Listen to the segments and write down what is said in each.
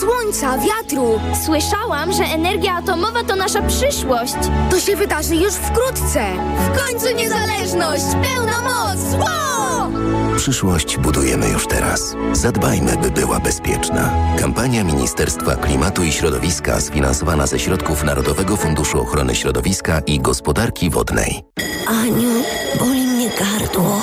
słońca, wiatru. Słyszałam, że energia atomowa to nasza przyszłość. To się wydarzy już wkrótce. W końcu niezależność! Pełna moc! Wow! Przyszłość budujemy już teraz. Zadbajmy, by była bezpieczna. Kampania Ministerstwa Klimatu i Środowiska sfinansowana ze środków Narodowego Funduszu Ochrony Środowiska i Gospodarki Wodnej. Aniu, boli mnie gardło.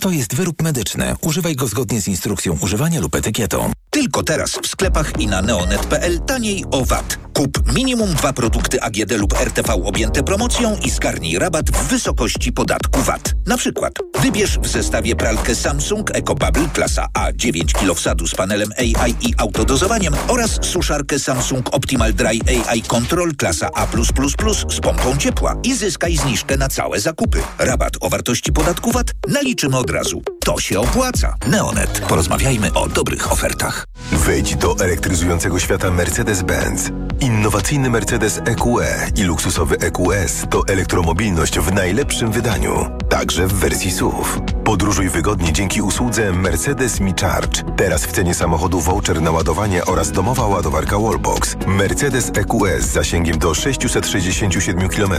To jest wyrób medyczny. Używaj go zgodnie z instrukcją używania lub etykietą. Tylko teraz w sklepach i na neonet.pl taniej o VAT. Kup minimum dwa produkty AGD lub RTV objęte promocją i zgarnij rabat w wysokości podatku VAT. Na przykład wybierz w zestawie pralkę Samsung EcoBubble klasa A 9 kg wsadu z panelem AI i autodozowaniem oraz suszarkę Samsung Optimal Dry AI Control klasa A+++ z pompą ciepła i zyskaj zniżkę na całe zakupy. Rabat o wartości podatku VAT naliczymy od razu. To się opłaca. Neonet. Porozmawiajmy o dobrych ofertach. Wejdź do elektryzującego świata Mercedes-Benz. Innowacyjny Mercedes EQE i luksusowy EQS to elektromobilność w najlepszym wydaniu, także w wersji SUV. Podróżuj wygodnie dzięki usłudze Mercedes Me Charge. Teraz w cenie samochodu voucher na ładowanie oraz domowa ładowarka Wallbox. Mercedes EQS z zasięgiem do 667 km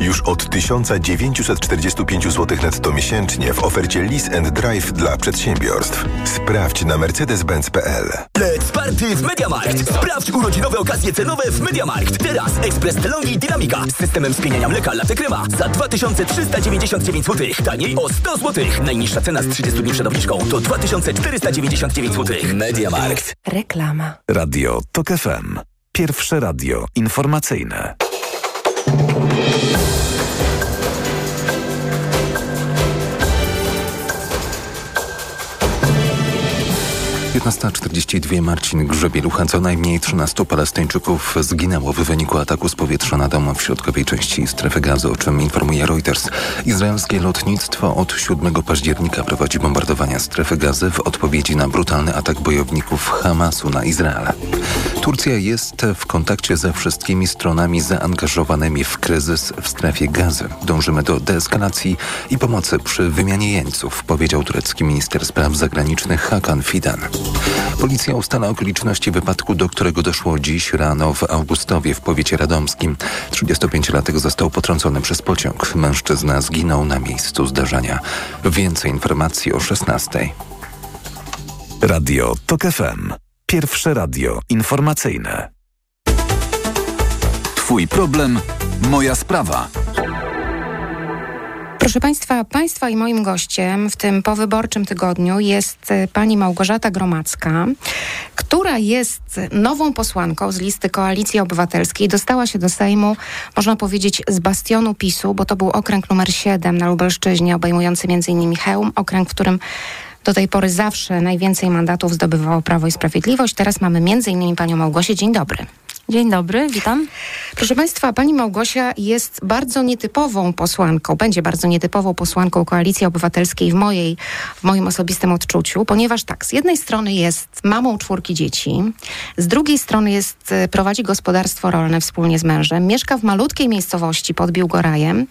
już od 1945 zł netto miesięcznie w ofercie Lease and Drive dla przedsiębiorstw. Sprawdź na mercedes-benz.pl. Let's party w MediaMarkt! Sprawdź urodzinowe okazje cenowe w MediaMarkt. Teraz ekspres Delonghi Dynamika z systemem spieniania mleka Latte Crema za 2399 zł. Taniej o 100 zł. Najniższa cena z 30 dni przed obniżką to 2499 zł. MediaMarkt. Reklama. Radio TOK FM. Pierwsze radio informacyjne. 15.42 Marcin Grzebielucha. Co najmniej 13 Palestyńczyków zginęło w wyniku ataku z powietrza na dom w środkowej części strefy gazy, o czym informuje Reuters. Izraelskie lotnictwo od 7 października prowadzi bombardowania strefy gazy w odpowiedzi na brutalny atak bojowników Hamasu na Izrael. Turcja jest w kontakcie ze wszystkimi stronami zaangażowanymi w kryzys w strefie gazy. Dążymy do deeskalacji i pomocy przy wymianie jeńców, powiedział turecki minister spraw zagranicznych Hakan Fidan. Policja ustala okoliczności wypadku, do którego doszło dziś rano w Augustowie w powiecie radomskim. 35-latek został potrącony przez pociąg. Mężczyzna zginął na miejscu zdarzenia. Więcej informacji o 16. Radio TOK FM. Pierwsze radio informacyjne. Twój problem, moja sprawa. Proszę Państwa, Państwa i moim gościem w tym powyborczym tygodniu jest e, pani Małgorzata Gromacka, która jest nową posłanką z listy Koalicji Obywatelskiej. Dostała się do Sejmu, można powiedzieć, z bastionu PiSu, bo to był okręg numer 7 na Lubelszczyźnie, obejmujący m.in. Chełm, okręg, w którym do tej pory zawsze najwięcej mandatów zdobywało Prawo i Sprawiedliwość. Teraz mamy m.in. panią Małgosię. Dzień dobry. Dzień dobry, witam. Proszę Państwa, pani Małgosia jest bardzo nietypową posłanką, będzie bardzo nietypową posłanką Koalicji Obywatelskiej w, mojej, w moim osobistym odczuciu, ponieważ tak, z jednej strony jest mamą czwórki dzieci, z drugiej strony jest, e, prowadzi gospodarstwo rolne wspólnie z mężem, mieszka w malutkiej miejscowości pod Biłgorajem,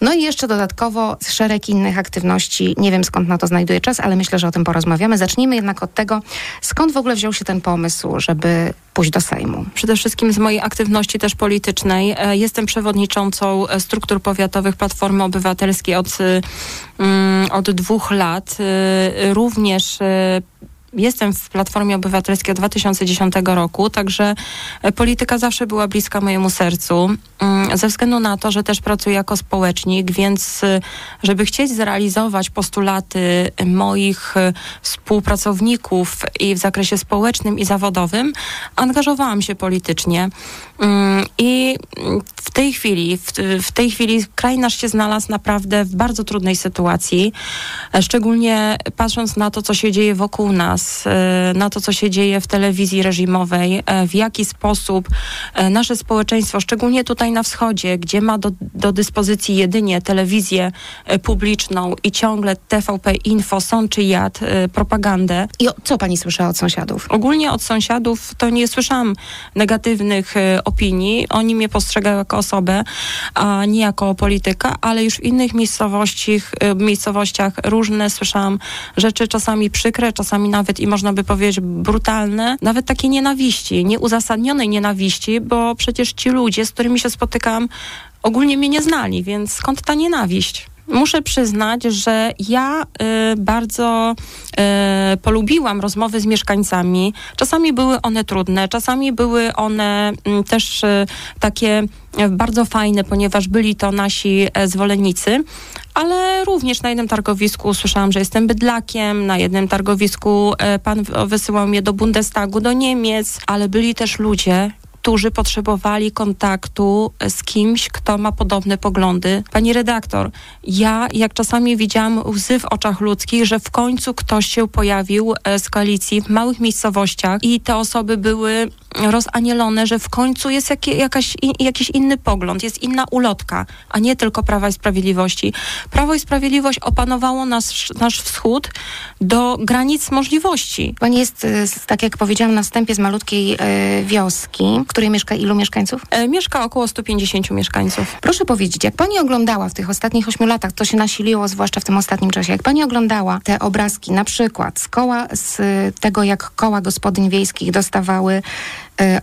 no i jeszcze dodatkowo szereg innych aktywności. Nie wiem skąd na to znajduje czas, ale myślę, że o tym porozmawiamy. Zacznijmy jednak od tego, skąd w ogóle wziął się ten pomysł, żeby pójść do Sejmu. Przede wszystkim z mojej aktywności też politycznej. E, jestem przewodniczącą e, struktur powiatowych Platformy Obywatelskiej od, mm, od dwóch lat. E, również Jestem w Platformie Obywatelskiej od 2010 roku, także polityka zawsze była bliska mojemu sercu. Mm, ze względu na to, że też pracuję jako społecznik, więc żeby chcieć zrealizować postulaty moich współpracowników i w zakresie społecznym i zawodowym, angażowałam się politycznie. Mm, I w tej chwili, w, w tej chwili kraj nasz się znalazł naprawdę w bardzo trudnej sytuacji, e, szczególnie patrząc na to, co się dzieje wokół nas, e, na to, co się dzieje w telewizji reżimowej, e, w jaki sposób nasze społeczeństwo, szczególnie tutaj na wschodzie, gdzie ma do, do dyspozycji jedynie telewizję publiczną i ciągle TVP Info, sączy jad, propagandę. I co pani słyszała od sąsiadów? Ogólnie od sąsiadów to nie słyszałam negatywnych opinii. Oni mnie postrzegają jako osobę, a nie jako polityka, ale już w innych miejscowościach, miejscowościach różne słyszałam rzeczy czasami przykre, czasami nawet i można by powiedzieć brutalne, nawet takie nienawiści, nieuzasadnionej nienawiści, bo przecież ci ludzie, z którymi się spotykam, ogólnie mnie nie znali, więc skąd ta nienawiść? Muszę przyznać, że ja y, bardzo y, polubiłam rozmowy z mieszkańcami. Czasami były one trudne, czasami były one y, też takie bardzo fajne, ponieważ byli to nasi e, zwolennicy, ale również na jednym targowisku usłyszałam, że jestem bydlakiem, na jednym targowisku e, pan wysyłał mnie do Bundestagu, do Niemiec, ale byli też ludzie, którzy potrzebowali kontaktu z kimś, kto ma podobne poglądy. Pani redaktor, ja jak czasami widziałam łzy w oczach ludzkich, że w końcu ktoś się pojawił e, z koalicji w małych miejscowościach i te osoby były rozanielone, że w końcu jest jakaś, jakiś inny pogląd, jest inna ulotka, a nie tylko Prawa i Sprawiedliwości. Prawo i Sprawiedliwość opanowało nasz, nasz wschód do granic możliwości. Pani jest, y, tak jak powiedziałam na wstępie, z malutkiej y, wioski, w której mieszka ilu mieszkańców? E, mieszka około 150 mieszkańców. Proszę powiedzieć, jak pani oglądała w tych ostatnich ośmiu latach, to się nasiliło, zwłaszcza w tym ostatnim czasie, jak pani oglądała te obrazki, na przykład z koła, z tego, jak koła gospodyń wiejskich dostawały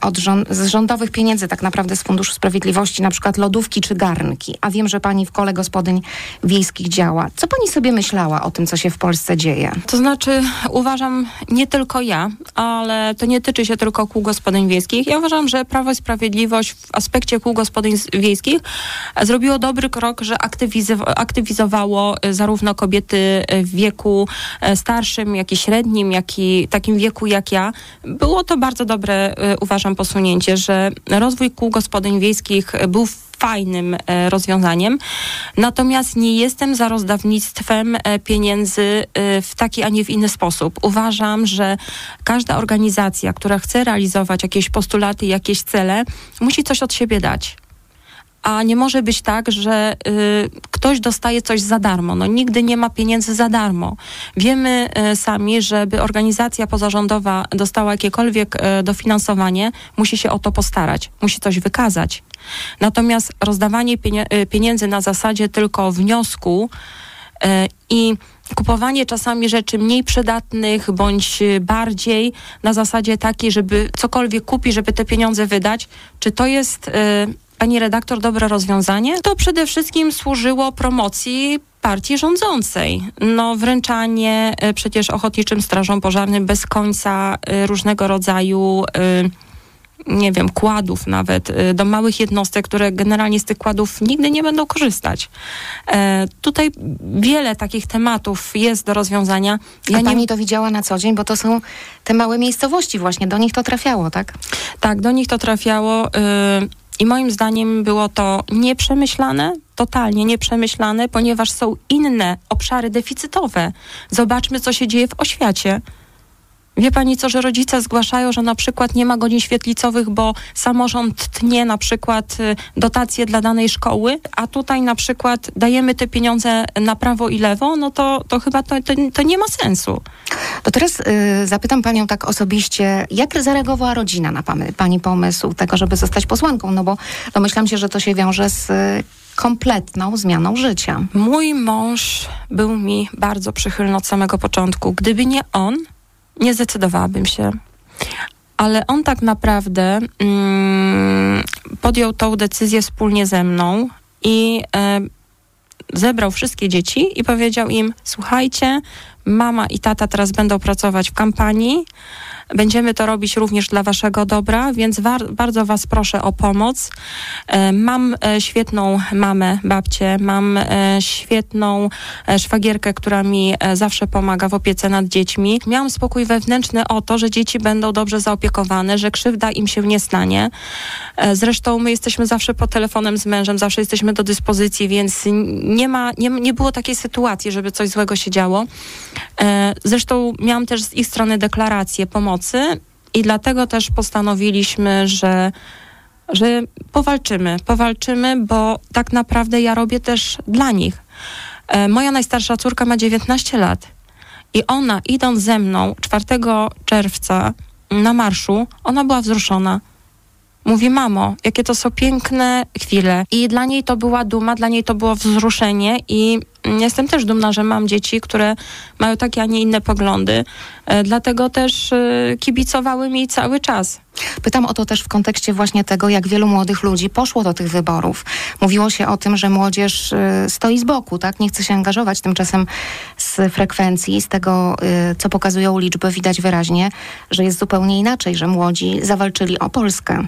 od rząd, z rządowych pieniędzy, tak naprawdę z Funduszu Sprawiedliwości, na przykład lodówki czy garnki. A wiem, że pani w kole gospodyń wiejskich działa. Co pani sobie myślała o tym, co się w Polsce dzieje? To znaczy, uważam, nie tylko ja, ale to nie tyczy się tylko kół gospodyń wiejskich. Ja uważam, że Prawo i Sprawiedliwość w aspekcie kół gospodyń wiejskich zrobiło dobry krok, że aktywizowało y, zarówno kobiety w wieku starszym, jak i średnim, jak i takim wieku jak ja. Było to bardzo dobre uważam posunięcie, że rozwój kół gospodyń wiejskich był fajnym e, rozwiązaniem. Natomiast nie jestem za rozdawnictwem e, pieniędzy e, w taki, a nie w inny sposób. Uważam, że każda organizacja, która chce realizować jakieś postulaty, jakieś cele, musi coś od siebie dać a nie może być tak, że y, ktoś dostaje coś za darmo. No, nigdy nie ma pieniędzy za darmo. Wiemy y, sami, żeby organizacja pozarządowa dostała jakiekolwiek y, dofinansowanie, musi się o to postarać, musi coś wykazać. Natomiast rozdawanie y, pieniędzy na zasadzie tylko wniosku i kupowanie czasami rzeczy mniej przydatnych bądź bardziej na zasadzie takiej, żeby cokolwiek kupić, żeby te pieniądze wydać, czy to jest pani redaktor, dobre rozwiązanie? To przede wszystkim służyło promocji partii rządzącej. No, wręczanie y, przecież ochotniczym strażom pożarnym bez końca y, różnego rodzaju y, nie wiem, kładów nawet do małych jednostek, które generalnie z tych kładów nigdy nie będą korzystać. E, tutaj wiele takich tematów jest do rozwiązania. Ja A pani nie... to widziała na co dzień, bo to są te małe miejscowości właśnie, do nich to trafiało, tak? Tak, do nich to trafiało. I moim zdaniem było to nieprzemyślane, totalnie nieprzemyślane, ponieważ są inne obszary deficytowe. Zobaczmy, co się dzieje w oświacie. Wie pani co, że rodzice zgłaszają, że na przykład nie ma godzin świetlicowych, bo samorząd tnie na przykład y, dotacje dla danej szkoły, a tutaj na przykład dajemy te pieniądze na prawo i lewo, no to, to chyba to, to, to nie ma sensu. To teraz y, zapytam panią tak osobiście, jak zareagowała rodzina na pani, pani pomysł tego, żeby zostać posłanką? No bo domyślam się, że to się wiąże z y, kompletną zmianą życia. Mój mąż był mi bardzo przychylny od samego początku. Gdyby nie on, nie zdecydowałabym się. Ale on tak naprawdę mm, podjął tą decyzję wspólnie ze mną i e, zebrał wszystkie dzieci i powiedział im: Słuchajcie, mama i tata teraz będą pracować w kampanii. Będziemy to robić również dla Waszego dobra, więc bardzo Was proszę o pomoc. E, mam e, świetną mamę, babcię, mam e, świetną szwagierkę, która mi zawsze pomaga w opiece nad dziećmi. Miałam spokój wewnętrzny o to, że dzieci będą dobrze zaopiekowane, że krzywda im się nie stanie. Zresztą my jesteśmy zawsze po telefonem z mężem, zawsze jesteśmy do dyspozycji, więc nie ma, nie, nie było takiej sytuacji, żeby coś złego się działo. Zresztą miałam też z ich strony deklarację pomocy i dlatego też postanowiliśmy, że, że powalczymy, powalczymy, bo tak naprawdę ja robię też dla nich. E, moja najstarsza córka ma 19 lat i ona idąc ze mną 4 czerwca na marszu, ona była wzruszona. Mówi, mamo, jakie to są piękne chwile. I dla niej to była duma, dla niej to było wzruszenie i jestem też dumna, że mam dzieci, które mają takie, a nie inne poglądy. E, dlatego też e, kibicowały mi cały czas. Pytam o to też w kontekście właśnie tego, jak wielu młodych ludzi poszło do tych wyborów. Mówiło się o tym, że młodzież e, stoi z boku, tak? Nie chce się angażować. Tymczasem z frekwencji, z tego, co pokazują liczby, widać wyraźnie, że jest zupełnie inaczej, że młodzi zawalczyli o Polskę.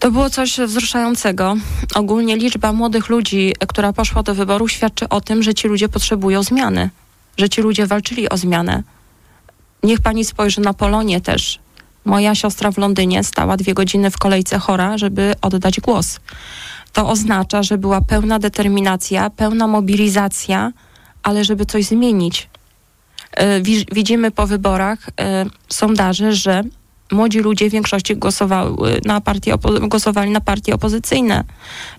To było coś wzruszającego. Ogólnie liczba młodych ludzi, która poszła do wyboru, świadczy o tym, że ci ludzie potrzebują zmiany, że ci ludzie walczyli o zmianę. Niech pani spojrzy na Polonię też. Moja siostra w Londynie stała dwie godziny w kolejce chora, żeby oddać głos. To oznacza, że była pełna determinacja, pełna mobilizacja, ale żeby coś zmienić. E, widzimy po wyborach e, sondaży, że młodzi ludzie w większości głosowały na partie głosowali na partie opozycyjne,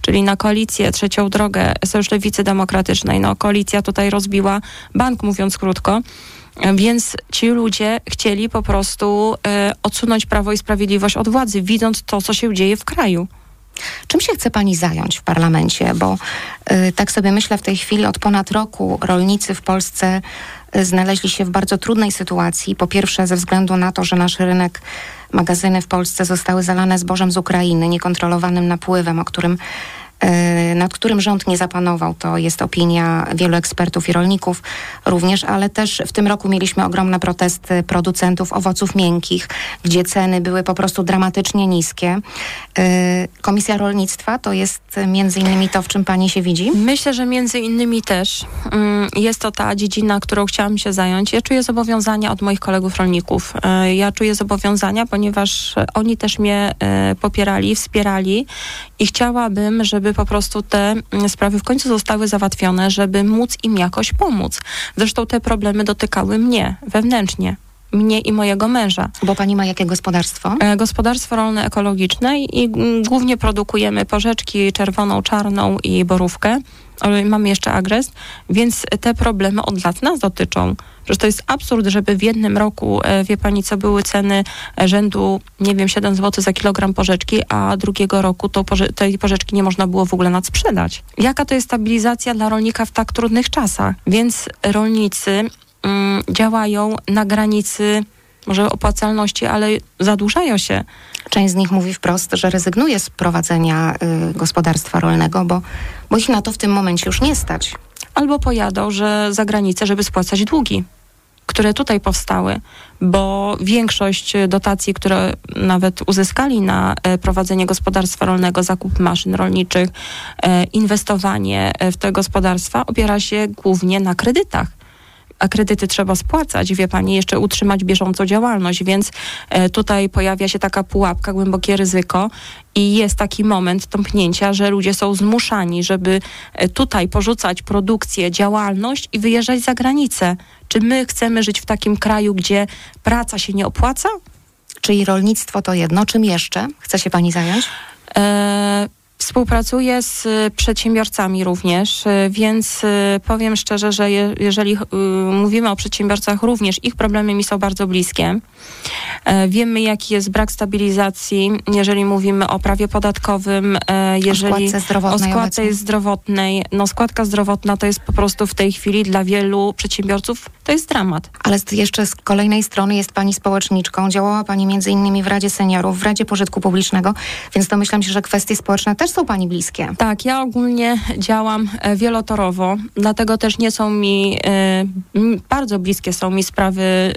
czyli na koalicję, trzecią drogę Sojusz Lewicy Demokratycznej. No, koalicja tutaj rozbiła bank, mówiąc krótko. Więc ci ludzie chcieli po prostu e, odsunąć Prawo i Sprawiedliwość od władzy, widząc to, co się dzieje w kraju. Czym się chce pani zająć w parlamencie? Bo y, tak sobie myślę w tej chwili od ponad roku rolnicy w Polsce znaleźli się w bardzo trudnej sytuacji. Po pierwsze ze względu na to, że nasz rynek, magazyny w Polsce zostały zalane zbożem z Ukrainy, niekontrolowanym napływem, o którym nad którym rząd nie zapanował. To jest opinia wielu ekspertów i rolników również, ale też w tym roku mieliśmy ogromne protesty producentów owoców miękkich, gdzie ceny były po prostu dramatycznie niskie. E, Komisja Rolnictwa to jest między innymi to, w czym pani się widzi? Myślę, że między innymi też mm, jest to ta dziedzina, którą chciałam się zająć. Ja czuję zobowiązania od moich kolegów rolników. E, ja czuję zobowiązania, ponieważ oni też mnie popierali, wspierali i chciałabym, żeby po prostu te mm, sprawy w końcu zostały załatwione, żeby móc im jakoś pomóc. Zresztą te problemy dotykały mnie wewnętrznie mnie i mojego męża. Bo pani ma jakie gospodarstwo? E, gospodarstwo rolne ekologiczne i, głównie produkujemy porzeczki czerwoną, czarną i borówkę. Mamy jeszcze agres, więc te problemy od lat nas dotyczą. Przecież to jest absurd, żeby w jednym roku, e, wie pani, co były ceny e, rzędu, nie wiem, 7 zł za kilogram porzeczki, a drugiego roku to porze tej porzeczki nie można było w ogóle nadsprzedać. Jaka to jest stabilizacja dla rolnika w tak trudnych czasach? Więc rolnicy działają na granicy może opłacalności, ale zadłużają się. Część z nich mówi wprost, że rezygnuje z prowadzenia y, gospodarstwa rolnego, bo, bo ich na to w tym momencie już nie stać. Albo pojadą że za granicę, żeby spłacać długi które tutaj powstały, bo większość dotacji, które nawet uzyskali na e, prowadzenie gospodarstwa rolnego, zakup maszyn rolniczych, e, inwestowanie w te gospodarstwa opiera się głównie na kredytach a kredyty trzeba spłacać, wie pani, jeszcze utrzymać bieżącą działalność, więc e, tutaj pojawia się taka pułapka, głębokie ryzyko i jest taki moment tąpnięcia, że ludzie są zmuszani, żeby e, tutaj porzucać produkcję, działalność i wyjeżdżać za granicę. Czy my chcemy żyć w takim kraju, gdzie praca się nie opłaca? Czyli rolnictwo to jedno. Czym jeszcze chce się pani zająć? E Współpracuję z y, przedsiębiorcami również, y, więc y, powiem szczerze, że je, jeżeli mówimy o przedsiębiorcach, również ich problemy mi są bardzo bliskie. E, wiemy, jaki jest brak stabilizacji, jeżeli mówimy o prawie podatkowym, e, jeżeli o składce zdrowotnej. O składce zdrowotnej. No składka zdrowotna to jest po prostu w tej chwili dla wielu przedsiębiorców to jest dramat. Ale jeszcze z kolejnej strony jest pani społeczniczką. Działała pani między innymi w Radzie Seniorów, w Radzie Pożytku Publicznego, więc domyślam się, że kwestie społeczne też są są Pani bliskie? Tak, ja ogólnie działam e, wielotorowo, dlatego też nie są mi, y, bardzo bliskie są mi sprawy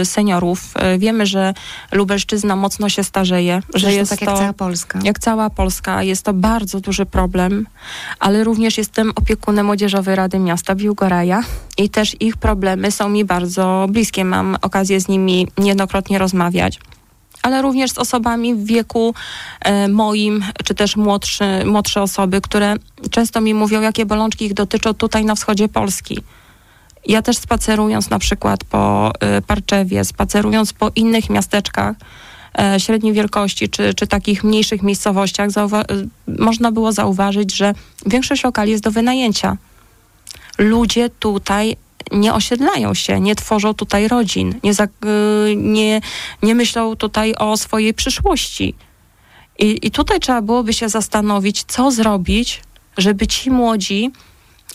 y, seniorów. Wiemy, że Lubelszczyzna mocno się starzeje. że jest tak to, jak cała Polska. Jak cała Polska. Jest to bardzo duży problem, ale również jestem opiekunem Młodzieżowej Rady Miasta Biłgoraja i też ich problemy są mi bardzo bliskie. Mam okazję z nimi niejednokrotnie rozmawiać ale również z osobami w wieku e, moim, czy też młodszy, młodsze osoby, które często mi mówią, jakie bolączki ich dotyczą tutaj na wschodzie Polski. Ja też spacerując na przykład po e, Parczewie, spacerując po innych miasteczkach, e, średniej wielkości, czy, czy takich mniejszych miejscowościach, można było zauważyć, że większość lokali jest do wynajęcia. Ludzie tutaj nie osiedlają się, nie tworzą tutaj rodzin, nie, za, y, nie, nie myślą tutaj o swojej przyszłości. I, I tutaj trzeba byłoby się zastanowić, co zrobić, żeby ci młodzi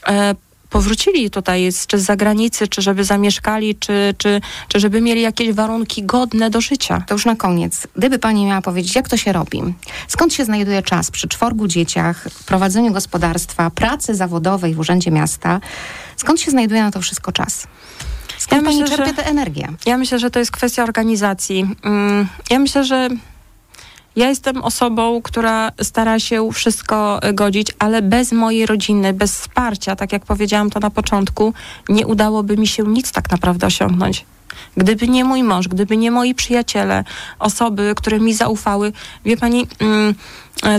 e, powrócili tutaj, czy z zagranicy, czy żeby zamieszkali, czy, czy, czy żeby mieli jakieś warunki godne do życia. To już na koniec. Gdyby pani miała powiedzieć, jak to się robi? Skąd się znajduje czas przy czworgu dzieciach, prowadzeniu gospodarstwa, pracy zawodowej w Urzędzie Miasta? Skąd się znajduje na to wszystko czas? Skąd ja pani myślę, czerpie tę energię? Ja myślę, że to jest kwestia organizacji. Mm, ja myślę, że ja jestem osobą, która stara się wszystko godzić, ale bez mojej rodziny, bez wsparcia, tak jak powiedziałam to na początku, nie udałoby mi się nic tak naprawdę osiągnąć. Gdyby nie mój mąż, gdyby nie moi przyjaciele, osoby, które mi zaufały, wie pani. Mm,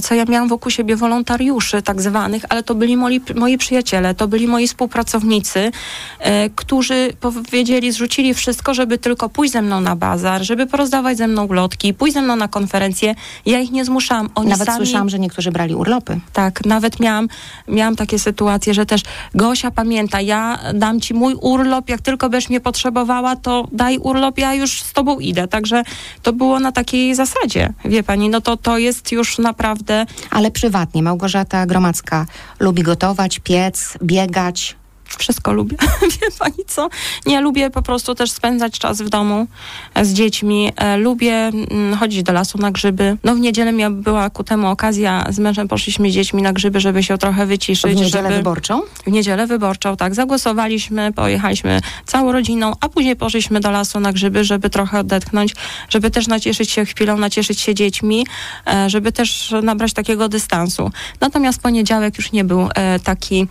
co ja miałam wokół siebie wolontariuszy tak zwanych, ale to byli moi, moi przyjaciele, to byli moi współpracownicy, e, którzy powiedzieli, zrzucili wszystko, żeby tylko pójść ze mną na bazar, żeby porozdawać ze mną ulotki, pójść ze mną na konferencję. Ja ich nie zmuszałam. Oni nawet sami... słyszałam, że niektórzy brali urlopy. Tak, nawet miałam, miałam takie sytuacje, że też Gosia pamięta, ja dam ci mój urlop, jak tylko będziesz mnie potrzebowała, to daj urlop, ja już z tobą idę. Także to było na takiej zasadzie, wie pani, no to to jest już naprawdę. Ale prywatnie. Małgorzata Gromacka lubi gotować, piec, biegać, wszystko lubię. Wie pani co? Nie, lubię po prostu też spędzać czas w domu e, z dziećmi. E, lubię mm, chodzić do lasu na grzyby. No w niedzielę miała, była ku temu okazja. Z mężem poszliśmy z dziećmi na grzyby, żeby się trochę wyciszyć. W niedzielę żeby... wyborczą? W niedzielę wyborczą, tak. Zagłosowaliśmy, pojechaliśmy całą rodziną, a później poszliśmy do lasu na grzyby, żeby trochę odetchnąć, żeby też nacieszyć się chwilą, nacieszyć się dziećmi, e, żeby też nabrać takiego dystansu. Natomiast poniedziałek już nie był taki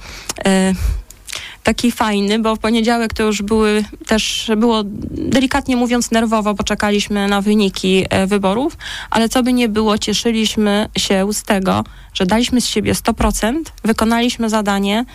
taki fajny, bo w poniedziałek to już były też, było delikatnie mówiąc nerwowo, bo czekaliśmy na wyniki e, wyborów, ale co by nie było, cieszyliśmy się z tego, że daliśmy z siebie 100%, wykonaliśmy zadanie,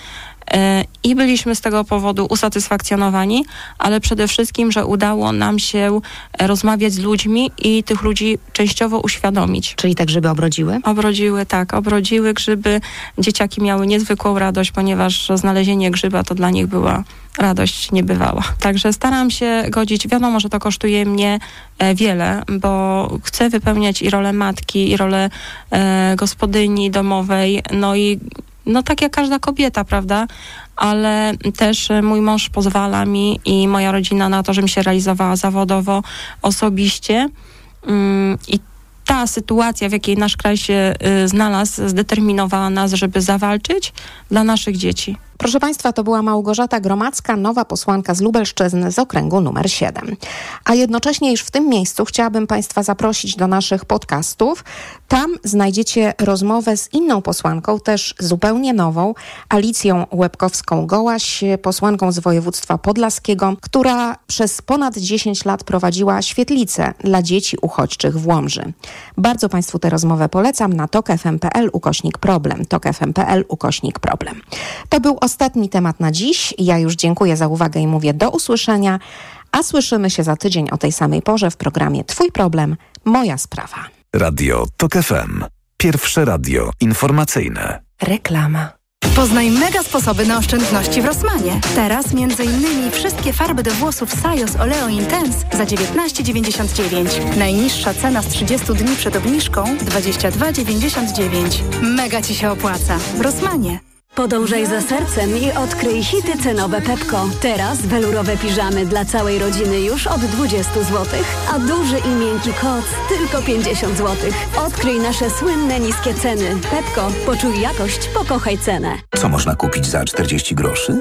i byliśmy z tego powodu usatysfakcjonowani, ale przede wszystkim, że udało nam się e, rozmawiać z ludźmi i tych ludzi częściowo uświadomić. Czyli tak, żeby obrodziły? Obrodziły, tak. Obrodziły grzyby. Dzieciaki miały niezwykłą radość, ponieważ znalezienie grzyba to dla nich była radość niebywała. Także staram się godzić. Wiadomo, że to kosztuje mnie e, wiele, bo chcę wypełniać i rolę matki, i rolę e, gospodyni domowej, no i no tak jak każda kobieta, prawda? Ale też mój mąż pozwala mi i moja rodzina na to, żebym się realizowała zawodowo, osobiście. Mm, I ta sytuacja, w jakiej nasz kraj się y, znalazł, zdeterminowała nas, żeby zawalczyć dla naszych dzieci. Proszę Państwa, to była Małgorzata Gromacka, nowa posłanka z Lubelszczyzny z okręgu numer 7. A jednocześnie już w tym miejscu chciałabym Państwa zaprosić do naszych podcastów. Tam znajdziecie rozmowę z inną posłanką, też zupełnie nową, Alicją Łebkowską-Gołaś, posłanką z województwa podlaskiego, która przez ponad 10 lat prowadziła świetlicę dla dzieci uchodźczych w Łomży. Bardzo Państwu tę rozmowę polecam na tokfm.pl ukośnik problem. tokfm.pl ukośnik problem. To był ostatni temat na dziś. Ja już dziękuję za uwagę i mówię do usłyszenia, a słyszymy się za tydzień o tej samej porze w programie Twój problem, moja sprawa. Radio TOK FM. Pierwsze radio informacyjne. Reklama. Poznaj mega sposoby na oszczędności w Rossmanie. Teraz m.in. wszystkie farby do włosów Sajos Oleo Intense za 19,99. Najniższa cena z 30 dni przed obniżką 22,99. Mega Ci się opłaca. W Rossmanie. Podążaj za sercem i odkryj hity cenowe Pepko. Teraz welurowe piżamy dla całej rodziny już od 20 zł, a duży i miękki koc tylko 50 zł. Odkryj nasze słynne niskie ceny. Pepko, poczuj jakość, pokochaj cenę. Co można kupić za 40 groszy?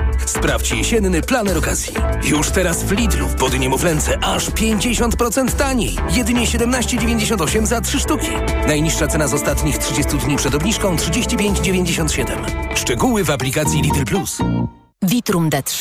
Sprawdź jesienny planer okazji. Już teraz w Lidlu w wody niemowlęce aż 50% taniej. Jedynie 17,98 za 3 sztuki. Najniższa cena z ostatnich 30 dni przed obniżką 35,97. Szczegóły w aplikacji Lidl Plus. Vitrum D3